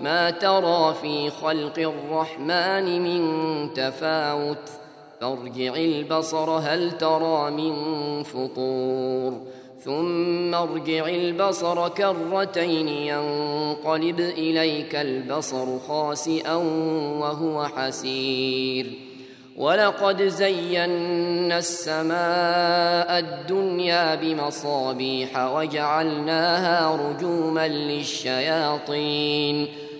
ما ترى في خلق الرحمن من تفاوت. فارجع البصر هل ترى من فطور. ثم ارجع البصر كرتين ينقلب إليك البصر خاسئا وهو حسير. ولقد زينا السماء الدنيا بمصابيح وجعلناها رجوما للشياطين.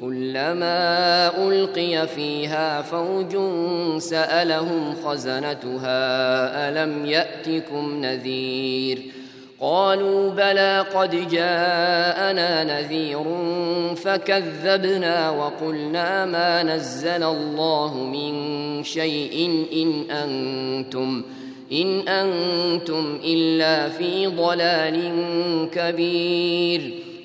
كلما ألقي فيها فوج سألهم خزنتها ألم يأتكم نذير؟ قالوا بلى قد جاءنا نذير فكذبنا وقلنا ما نزل الله من شيء إن أنتم إن أنتم إلا في ضلال كبير.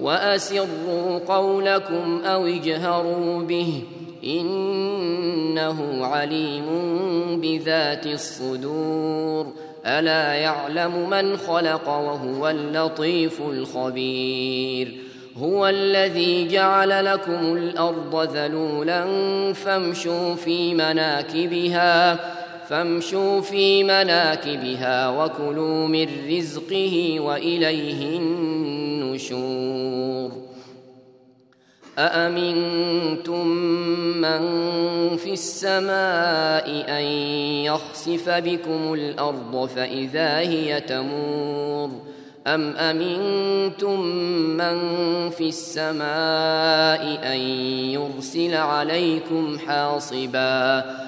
وأسروا قولكم أو اجهروا به إنه عليم بذات الصدور. ألا يعلم من خلق وهو اللطيف الخبير. هو الذي جعل لكم الأرض ذلولا فامشوا في مناكبها فامشوا في مناكبها وكلوا من رزقه وإليه النشور. أأمنتم من في السماء أن يخسف بكم الأرض فإذا هي تمور؟ أم أمنتم من في السماء أن يرسل عليكم حاصبا؟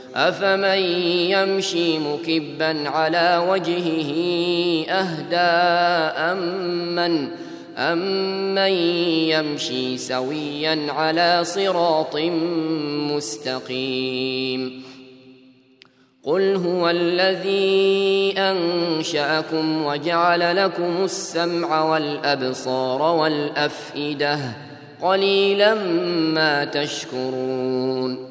أفمن يمشي مكبا على وجهه أهدى أمن أمن يمشي سويا على صراط مستقيم. قل هو الذي أنشأكم وجعل لكم السمع والأبصار والأفئدة قليلا ما تشكرون.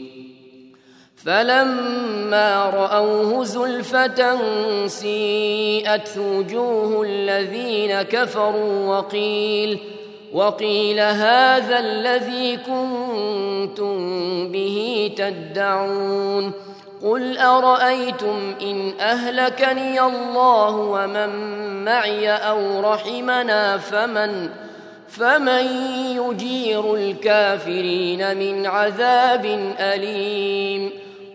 فلما رأوه زلفة سيئت وجوه الذين كفروا وقيل وقيل هذا الذي كنتم به تدعون؟ قل أرأيتم إن أهلكني الله ومن معي أو رحمنا فمن فمن يجير الكافرين من عذاب أليم؟